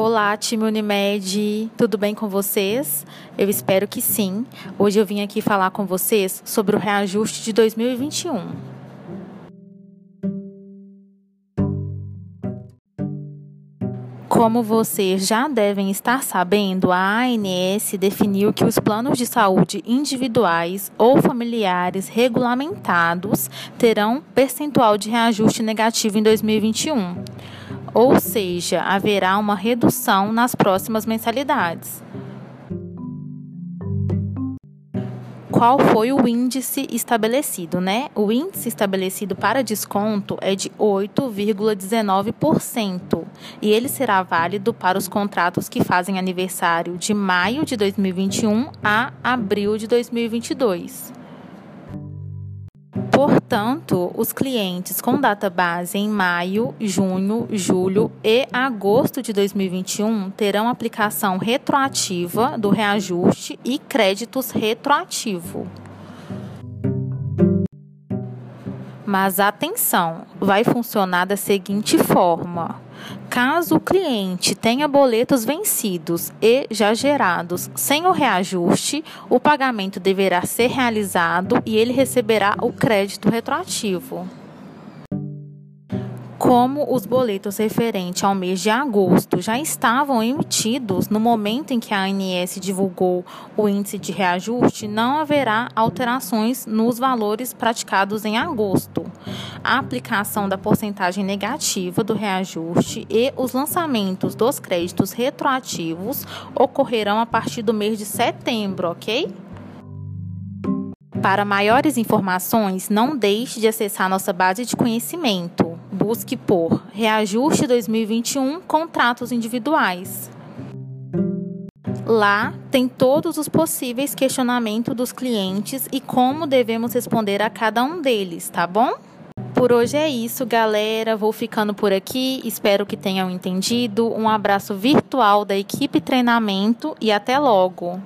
Olá, time Unimed, tudo bem com vocês? Eu espero que sim. Hoje eu vim aqui falar com vocês sobre o reajuste de 2021. Como vocês já devem estar sabendo, a ANS definiu que os planos de saúde individuais ou familiares regulamentados terão percentual de reajuste negativo em 2021 ou seja, haverá uma redução nas próximas mensalidades. Qual foi o índice estabelecido, né? O índice estabelecido para desconto é de 8,19% e ele será válido para os contratos que fazem aniversário de maio de 2021 a abril de 2022. Portanto, os clientes com data base em maio, junho, julho e agosto de 2021 terão aplicação retroativa do reajuste e créditos retroativo. Mas atenção, vai funcionar da seguinte forma: caso o cliente tenha boletos vencidos e já gerados sem o reajuste, o pagamento deverá ser realizado e ele receberá o crédito retroativo como os boletos referentes ao mês de agosto já estavam emitidos no momento em que a ANS divulgou o índice de reajuste, não haverá alterações nos valores praticados em agosto. A aplicação da porcentagem negativa do reajuste e os lançamentos dos créditos retroativos ocorrerão a partir do mês de setembro, ok? Para maiores informações, não deixe de acessar nossa base de conhecimento busque por Reajuste 2021 Contratos Individuais. Lá tem todos os possíveis questionamentos dos clientes e como devemos responder a cada um deles, tá bom? Por hoje é isso, galera. Vou ficando por aqui. Espero que tenham entendido. Um abraço virtual da equipe treinamento e até logo.